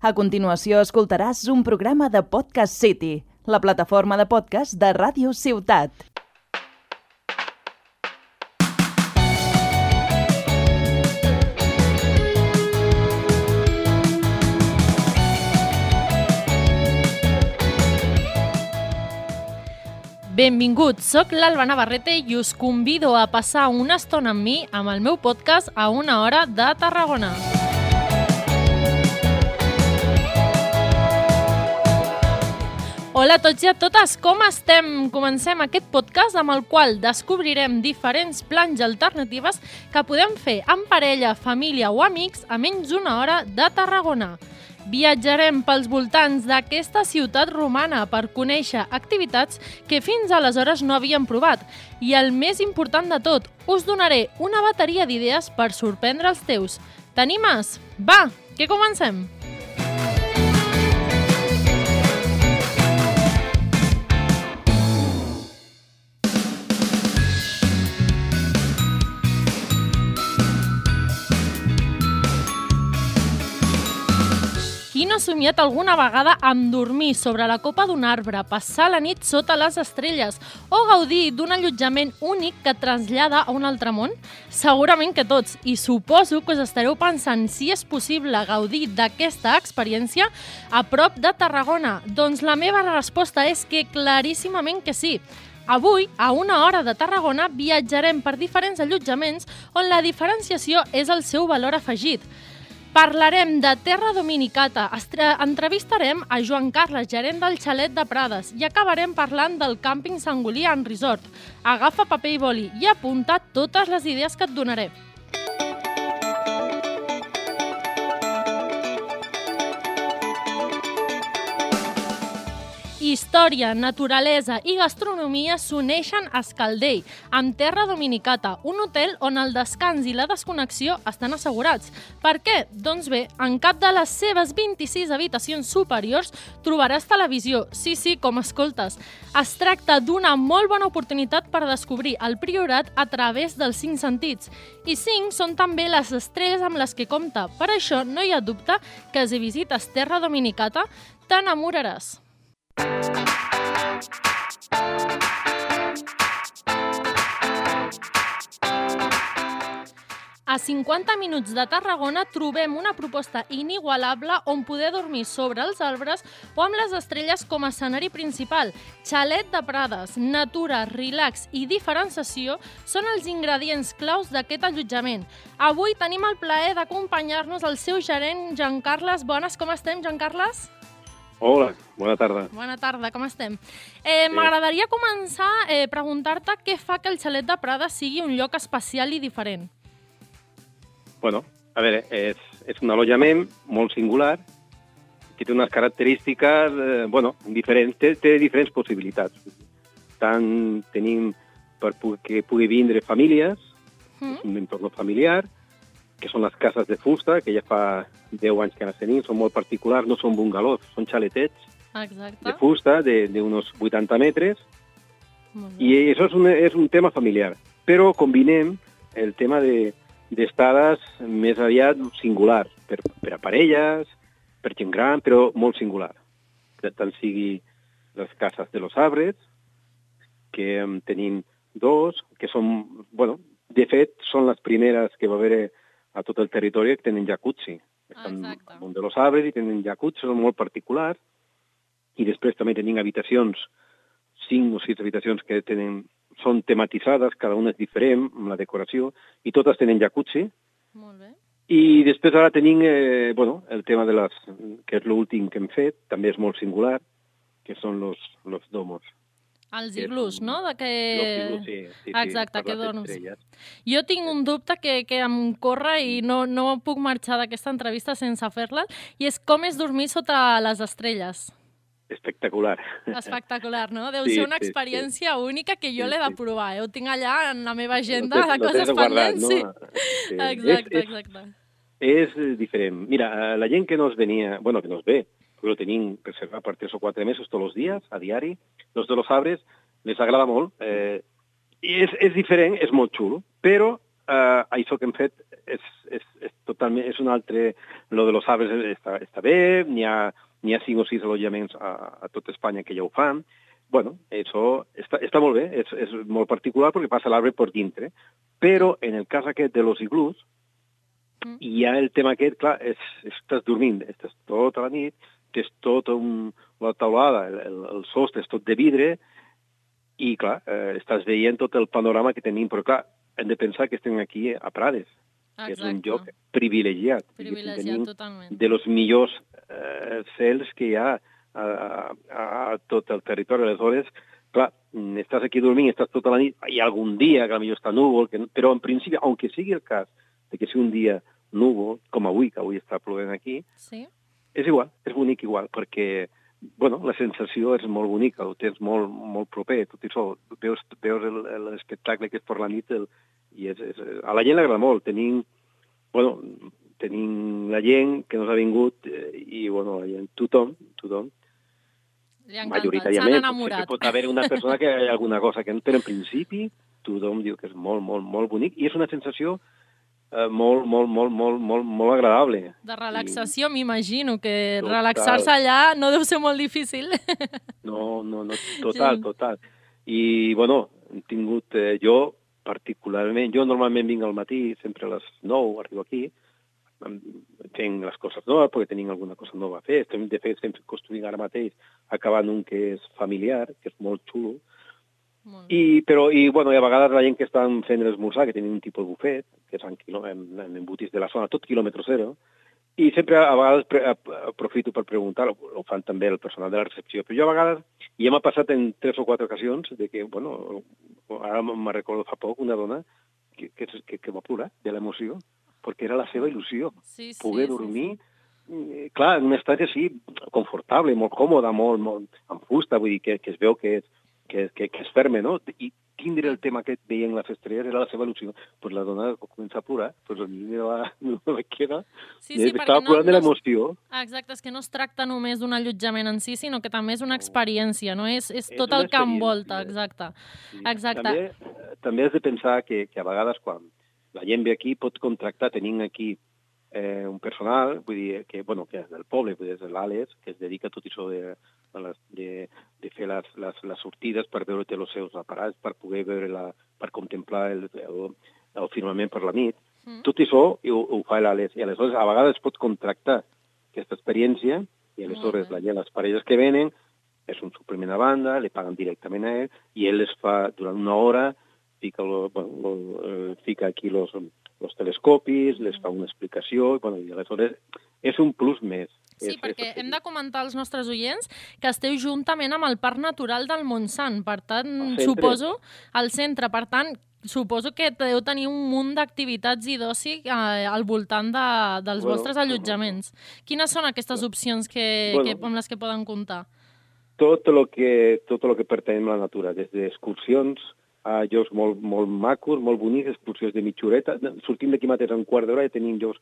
A continuació escoltaràs un programa de Podcast City, la plataforma de podcast de Ràdio Ciutat. Benvinguts, sóc l'Alba Navarrete i us convido a passar una estona amb mi amb el meu podcast a una hora de Tarragona. Hola a tots i a totes, com estem? Comencem aquest podcast amb el qual descobrirem diferents plans i alternatives que podem fer en parella, família o amics a menys d'una hora de Tarragona. Viatjarem pels voltants d'aquesta ciutat romana per conèixer activitats que fins aleshores no havíem provat. I el més important de tot, us donaré una bateria d'idees per sorprendre els teus. T'animes? Va, que comencem! Qui no ha somiat alguna vegada amb dormir sobre la copa d'un arbre, passar la nit sota les estrelles o gaudir d'un allotjament únic que trasllada a un altre món? Segurament que tots, i suposo que us estareu pensant si és possible gaudir d'aquesta experiència a prop de Tarragona. Doncs la meva resposta és que claríssimament que sí. Avui, a una hora de Tarragona, viatjarem per diferents allotjaments on la diferenciació és el seu valor afegit. Parlarem de Terra Dominicata, entrevistarem a Joan Carles, gerent del xalet de Prades, i acabarem parlant del càmping Sangolí en Resort. Agafa paper i boli i apunta totes les idees que et donaré. Història, naturalesa i gastronomia s'uneixen a Escaldell, amb Terra Dominicata, un hotel on el descans i la desconnexió estan assegurats. Per què? Doncs bé, en cap de les seves 26 habitacions superiors trobaràs televisió. Sí, sí, com escoltes. Es tracta d'una molt bona oportunitat per descobrir el Priorat a través dels cinc sentits. I cinc són també les estrelles amb les que compta. Per això no hi ha dubte que si visites Terra Dominicata t'enamoraràs. A 50 minuts de Tarragona trobem una proposta inigualable on poder dormir sobre els arbres o amb les estrelles com a escenari principal. Xalet de Prades, natura, relax i diferenciació són els ingredients claus d'aquest allotjament. Avui tenim el plaer d'acompanyar-nos el seu gerent, Joan Carles. Bones, com estem, Joan Carles? Hola, bona tarda. Bona tarda, com estem? Eh, M'agradaria començar eh, preguntar-te què fa que el xalet de Prades sigui un lloc especial i diferent. Bueno, a veure, és, és un allotjament molt singular que té unes característiques, eh, bueno, diferents, té, té diferents possibilitats. Tant tenim per que pugui vindre famílies, Mm? és un entorn familiar, que són les cases de fusta, que ja fa 10 anys que les tenim, són molt particulars, no són bungalows, són xaletets Exacte. de fusta de- d'uns 80 metres. I això és un, és un tema familiar, però combinem el tema de d'estades més aviat singular, per, per a parelles, per gent gran, però molt singular. Tant sigui les cases de los arbres, que en tenim dos, que són, bueno, de fet, són les primeres que va haver a tot el territori que tenen jacuzzi. Estan Exacte. al món de los arbres i tenen jacuzzi, són molt particulars. I després també tenim habitacions, cinc o sis habitacions que tenen, són tematitzades, cada una és diferent, amb la decoració, i totes tenen jacuzzi. Molt bé. I després ara tenim eh, bueno, el tema de les, que és l'últim que hem fet, també és molt singular, que són los, los domos. Els és iglús, no? De que... Iglús, sí, sí, Exacte, sí, que dorms. estrelles. Jo tinc un dubte que, que em corre i no, no puc marxar d'aquesta entrevista sense fer-la, i és com és dormir sota les estrelles. Espectacular. Espectacular, no? Deu Sí, ser una sí, sí. experiència única que jo Sí, l'he de provar. eh? Ho tinc allà en la meva agenda tens- de coses pendents. no? Sí. Exacte, És, és, exacte. és eh, diferent. Mira, eh, la gent que nos venia, bueno, que nos ve, que lo tenim reservat per tres o quatre mesos tots els dies, a diari, los de los arbres, les agrada molt. Eh, I és, és diferent, és molt xulo, però eh, això que hem fet és, és, és totalment, és un altre... Lo de los arbres està, està bé, n'hi ha, ha cinc o sis allotjaments a, a tot Espanya que ja ho fan. Bueno, això està, està molt bé, és, és molt particular perquè passa l'arbre per dintre, però en el cas aquest de los iglús, Mm. hi ha el tema aquest, clar, és, estàs dormint, estàs tota la nit, tens tota un, la taulada, el, el, sostre és tot de vidre, i clar, eh, estàs veient tot el panorama que tenim, però clar, hem de pensar que estem aquí a Prades, que és un Exacte. lloc privilegiat. Privilegiat, Tenim totalment. de los millors eh, cels que hi ha a, a, a tot el territori. Aleshores, clar, estàs aquí dormint, estàs tota la nit, hi ha algun dia que potser està núvol, que, però en principi, aunque sigui el cas de que sigui un dia núvol, com avui, que avui està plovent aquí, Sí? És igual, és bonic igual, perquè bueno, la sensació és molt bonica, ho tens molt, molt proper, tot això, veus, veus el- el- l'espectacle que és per la nit, el, i és, és, a la gent li agrada molt, tenim, bueno, tenim la gent que nos ha vingut, eh, i bueno, la gent, tothom, tothom, Li majoritàriament, potser pot haver una persona que hi ha alguna cosa que no, però en principi tothom diu que és molt, molt, molt bonic, i és una sensació eh, molt, molt, molt, molt, molt, molt agradable. De relaxació, m'imagino, que relaxar-se allà no deu ser molt difícil. No, no, no, total, Sí. total. I, bueno, hem tingut, eh, jo particularment, jo normalment vinc al matí, sempre a les 9 arribo aquí, fent les coses noves, perquè tenim alguna cosa nova a fer. Estem, de fet, estem construint ara mateix, acabant un que és familiar, que és molt xulo. I, però, i, bueno, i a vegades la gent que estan fent l'esmorzar, que tenen un tipus de bufet, que és en, en, en de la zona, tot quilòmetre zero, i sempre a vegades pre, aprofito per preguntar, ho, fan també el personal de la recepció, però jo a vegades, i ja m'ha passat en tres o quatre ocasions, de que, bueno, ara me recordo fa poc una dona que, que, que, que va plorar de l'emoció, perquè era la seva il·lusió, Sí, sí, poder sí, dormir eh, clar, en un estat així confortable, molt còmode, molt, molt amb fusta, vull dir que, que es veu que és, que, que, que és ferme, no? I tindre el tema aquest veient les estrelles era la seva il·lusió. Pues la dona comença a plorar, pues el niño va, no me queda, Sí, sí, estava no, plorant de no, es- l'emoció. Exacte, és que no es tracta només d'un allotjament en si, sinó que també és una experiència, no? És, és És tot el que envolta, experiència. exacte. Sí. Exacte. També, eh, també has de pensar que, que a vegades quan la gent ve aquí pot contractar, tenim aquí eh, un personal, vull dir, que, bueno, que és del poble, vull dir, és l'Àlex, que es dedica a tot això de, de, les, de, de fer les, les, les sortides per veure té els seus aparats, per poder veure la, per contemplar el, el, el firmament per la nit. Mm. Tot això ho, ho fa l'Àlex, i aleshores a vegades pot contractar aquesta experiència, i aleshores bé. la gent, les parelles que venen, és un suplement a banda, li paguen directament a ell, i ell les fa durant una hora, fica, lo, bueno, lo, eh, fica aquí los, los telescopis, les fa una explicació, i, bueno, i aleshores és un plus més. Sí, És- perquè és- hem de comentar als nostres oients que esteu juntament amb el Parc Natural del Montsant. Per tant, centre. suposo, al centre, per tant, suposo que deu tenir un munt d'activitats i d'oci eh, al voltant de, dels Bueno, vostres allotjaments. Quines són aquestes opcions que, Bueno. que, amb les que poden comptar? tot el que, tot el que pertany a la natura, des d'excursions a llocs molt, molt macos, molt bonics, excursions de mitja horeta. Sortim d'aquí mateix un quart d'hora i tenim llocs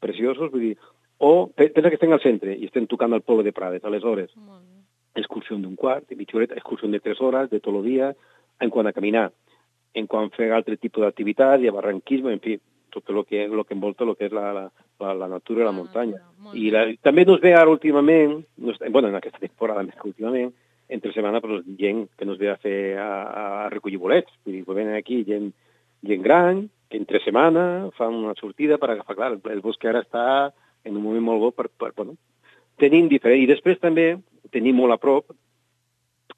preciosos, vull dir, o pe- pensa que estem al centre i estem tocant al poble de Prades, aleshores, excursió d'un quart, de mitja horeta, excursió de tres hores, de tot el dia, en quant a caminar, en quant a fer altre tipus d'activitat, i a barranquisme, en fi, tot el que, lo que envolta el que és la, la, la, la natura i la, muntanya. molt I la, també nos ve ara últimament, bueno, en aquesta temporada més que últimament, entre setmana, però gent que nos ve a fer a, a recollir bolets. Vull dir, venen aquí gent, gent gran, que entre setmana fan una sortida per agafar, clar, el, bosc ara està en un moment molt bo per, per bueno, tenim diferent. I després també tenim molt a prop,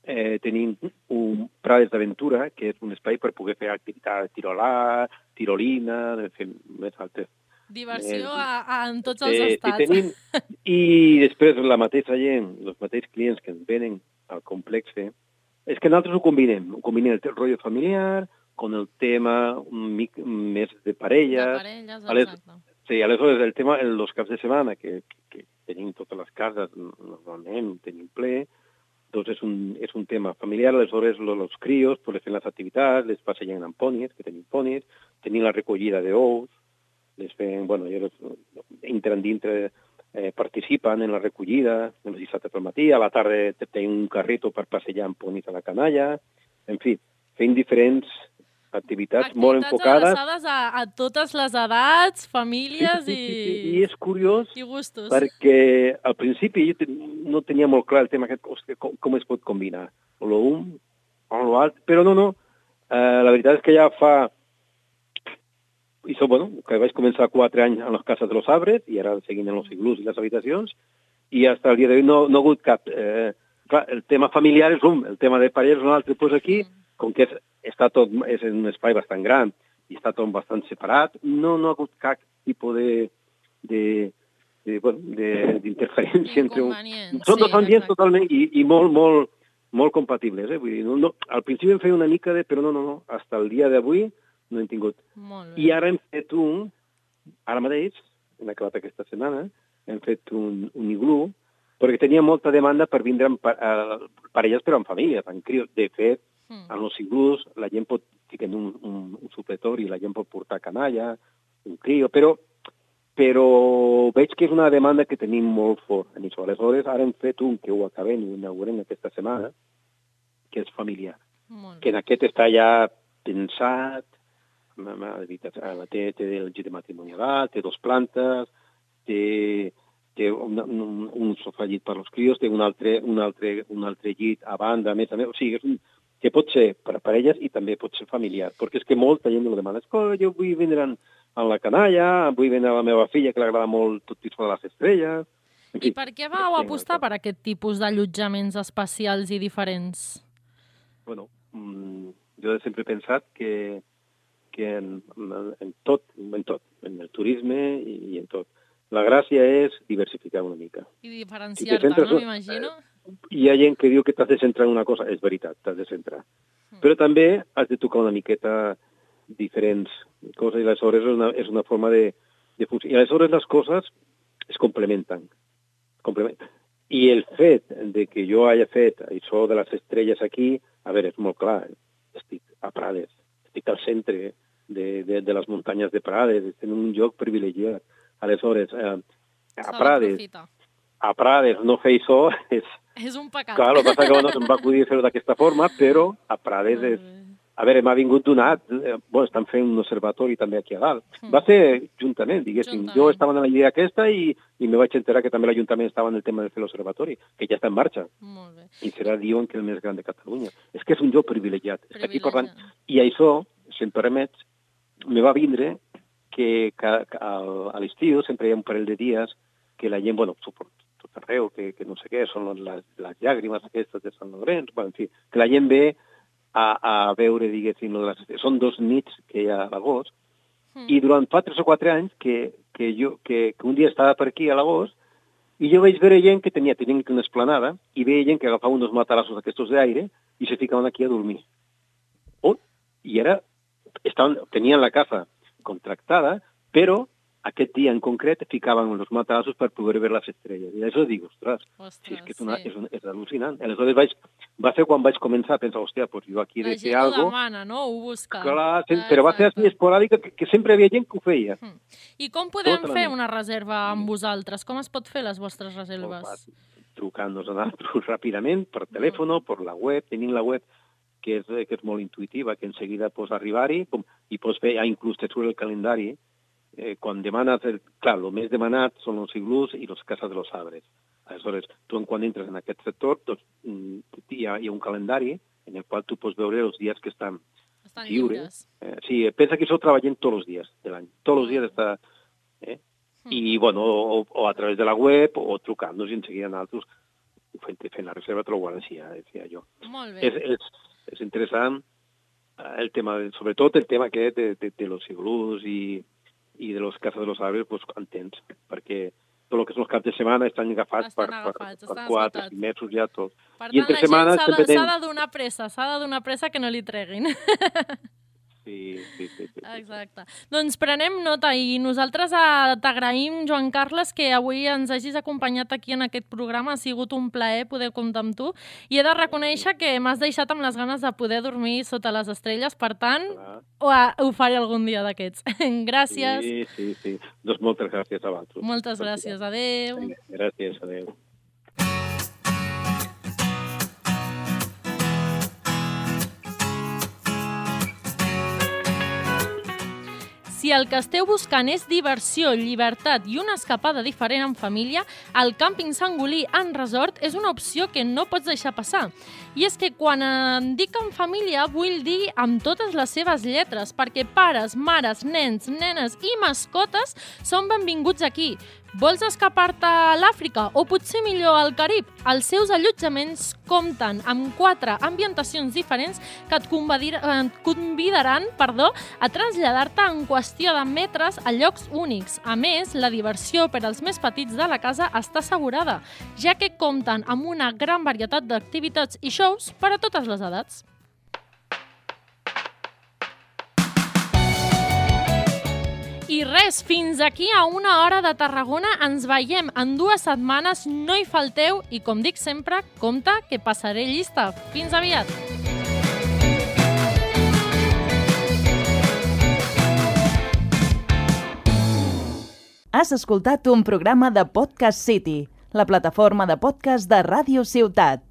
eh, tenim un Prades d'Aventura, que és un espai per poder fer activitats, tirolar, tirolina, fer més altres Diversió Eh, a, a, en tots els sí, estats. tenim, I després la mateixa gent, els mateixos clients que ens venen al complex, és que nosaltres ho combinem. Ho combinem el rotllo familiar con el tema un mic, més de De parelles. parelles, a les- exacte. Sí, aleshores el tema, en els caps de setmana, que, que, que tenim totes les cases, normalment tenim ple, doncs és un, és un tema familiar, aleshores los crios pues, les fem les activitats, les passegen amb ponis, que tenim ponis, tenim la recollida d'ous, les fem, bueno, ells entren dintre, eh, participen en la recollida, els dissabtes pel matí, a la tarda tenim un carrito per passejar amb ponis a la canalla, en fi, fem diferents activitats, molt enfocades. adreçades a, a totes les edats, famílies Sí, sí, sí, sí, i, I és curiós i gustos. perquè al principi jo no tenia molt clar el tema aquest, hòstia, com, com es pot combinar o lo un o lo altre, però no, no, eh, la veritat és que ja fa i so, bueno, que vaig començar quatre anys en les cases de los arbres i ara seguint en els iglús i les habitacions i fins al dia d'avui no, no ha hagut cap... Eh, clar, el tema familiar és un, el tema de parelles és un altre, doncs aquí, com que és, està tot, és en un espai bastant gran i està tot bastant separat, no, no ha hagut cap tipus de, de, de, bueno, de- d'interferència entre un... Són sí, dos ambients exacte. totalment i, i molt, molt, molt compatibles. Eh? Vull dir, no, no, al principi em feia una mica de... Però no, no, no. Fins al dia d'avui no hem tingut. Molt bé. I ara hem fet un... Ara mateix, hem acabat aquesta setmana, hem fet un, un iglú, perquè tenia molta demanda per vindre amb eh, parelles però amb família, amb crios. De fet, Mm. en els iglús la gent pot ficar un, un, un supletori, la gent pot portar canalla, un crio, però però veig que és una demanda que tenim molt fort en això. Aleshores, ara hem fet un que ho acabem i ho inaugurem aquesta setmana, que és familiar, Molt que bé. en aquest està ja pensat, ma- ma- la té, té de matrimonial, té dos plantes, té, té un, un, un sofà llit per als crios, té un altre, un, altre, un altre llit a banda, a més a més, o sigui, és un, que pot ser per a parelles i també pot ser familiar, perquè és que molta gent me lo demana, escolta, jo vull vindre en, en la canalla, vull vindre a la meva filla, que li agrada molt tot tipus de les estrelles... En I per què vau apostar per aquest tipus d'allotjaments especials i diferents? Bueno, mm, jo sempre he pensat que, que en, en tot, en tot, en el turisme i, i en tot. La gràcia és diversificar una mica. I Si diferenciar-te, te centres- no? M'imagino. Hi ha gent que diu que t'has de centrar en una cosa, és veritat, t'has de centrar. Però també has de tocar una miqueta diferents coses i aleshores és una, és una forma de, de funcionar. I aleshores les coses es complementen. Complement. I el fet de que jo hagi fet això de les estrelles aquí, a veure, és molt clar, estic a Prades, estic al centre de, de, de les muntanyes de Prades, estic en un lloc privilegiat. Aleshores, eh, a Prades, a Prades no fer això és... És un pecat. Clar, el que passa que no se'm va acudir fer-ho d'aquesta forma, però a Prades és... A veure, m'ha vingut donat, eh, bueno, estan fent un observatori també aquí a dalt. Mm. Va ser juntament, diguéssim. Juntament. Jo estava en la idea aquesta i, i me vaig enterar que també l'Ajuntament estava en el tema de fer l'observatori, que ja està en marxa. Molt bé. I serà, diuen, que el més gran de Catalunya. És que és un lloc privilegiat. Està aquí parlant... Privilegiat. I això, si em permets, me va vindre que, que, que a l'estiu sempre hi ha un parell de dies que la gent, bueno, suport, tot arreu, que, que no sé què, són les, les llàgrimes aquestes de Sant Lorenç, bueno, en fi, que la gent ve a, a veure, diguéssim, lo de les, són dos nits que hi ha a l'agost, Mm. i durant fa tres o quatre anys que, que, jo, que, que un dia estava per aquí a l'agost i jo vaig veure gent que tenia, tenien una esplanada i veia gent que agafava uns matalassos d'aquestos d'aire i se ficaven aquí a dormir. Oh, I ara estaven, tenien la casa contractada, però aquest dia en concret ficaven els matalassos per poder veure les estrelles. I això dic, ostres, Ostres, si és que és, una, sí. és, un, és al·lucinant. Aleshores vaig, va ser quan vaig començar a pensar, hòstia, pues jo aquí he de fer alguna demana, no? Ho busca. Clar, sí, Ah, però va ser així esporàdica, que, que sempre havia gent que ho feia. I com podem Tota fer una reserva amb vosaltres? Com es pot fer les vostres reserves? fàcil. Trucant-nos a nosaltres ràpidament, per telèfon, per la web. Tenim la web que és, que és molt intuïtiva, que en seguida pots arribar-hi i pots fer, ja inclús te surt el calendari. Eh, quan demanes, el, clar, el més demanat són els iglús i les cases de los arbres. Aleshores, tu quan entres en aquest sector, doncs, mm, hi, ha, hi ha un calendari en el qual tu pots veure els dies que estan Estan lliure. lliures. Eh, sí, pensa que això treballem tots els dies de l'any. Tots els dies està... Eh? I, bueno, o, o a través de la web o trucant-nos i en seguida nosaltres fent, fent la reserva trobar així, ja decía jo. Molt bé. És, és, és interessant eh, el tema, sobretot el tema aquest de, de, de los iglús i, i de los cases de los arbres, pues, entens, perquè tot el que són els caps de setmana estan agafats Estan per, agafats, per, per quatre, mesos ja tot. Per I tant, entre la gent setmanes s'ha de, de donar pressa, s'ha de donar pressa que no li treguin. Sí, sí, sí. sí, sí. Exacte. Doncs prenem nota i nosaltres eh, t'agraïm, Joan Carles, que avui ens hagis acompanyat aquí en aquest programa. Ha sigut un plaer poder comptar amb tu. I he de reconèixer que m'has deixat amb les ganes de poder dormir sota les estrelles. Per tant, ho, ho faré algun dia d'aquests. gràcies. Sí, sí, sí. Doncs moltes gràcies a vosaltres. Moltes gràcies. Adéu. Gràcies, adéu. Si el que esteu buscant és diversió, llibertat i una escapada diferent en família, el càmping Sangolí en resort és una opció que no pots deixar passar. I és que quan em dic en família vull dir amb totes les seves lletres, perquè pares, mares, nens, nenes i mascotes són benvinguts aquí. Vols escapar-te a l'Àfrica o potser millor al Carib? Els seus allotjaments compten amb quatre ambientacions diferents que et convidaran, convidaran perdó, a traslladar-te en qüestió de metres a llocs únics. A més, la diversió per als més petits de la casa està assegurada, ja que compten amb una gran varietat d'activitats i shows per a totes les edats. I res, fins aquí a una hora de Tarragona. Ens veiem en dues setmanes. No hi falteu i, com dic sempre, compte que passaré llista. Fins aviat! Has escoltat un programa de Podcast City, la plataforma de podcast de Ràdio Ciutat.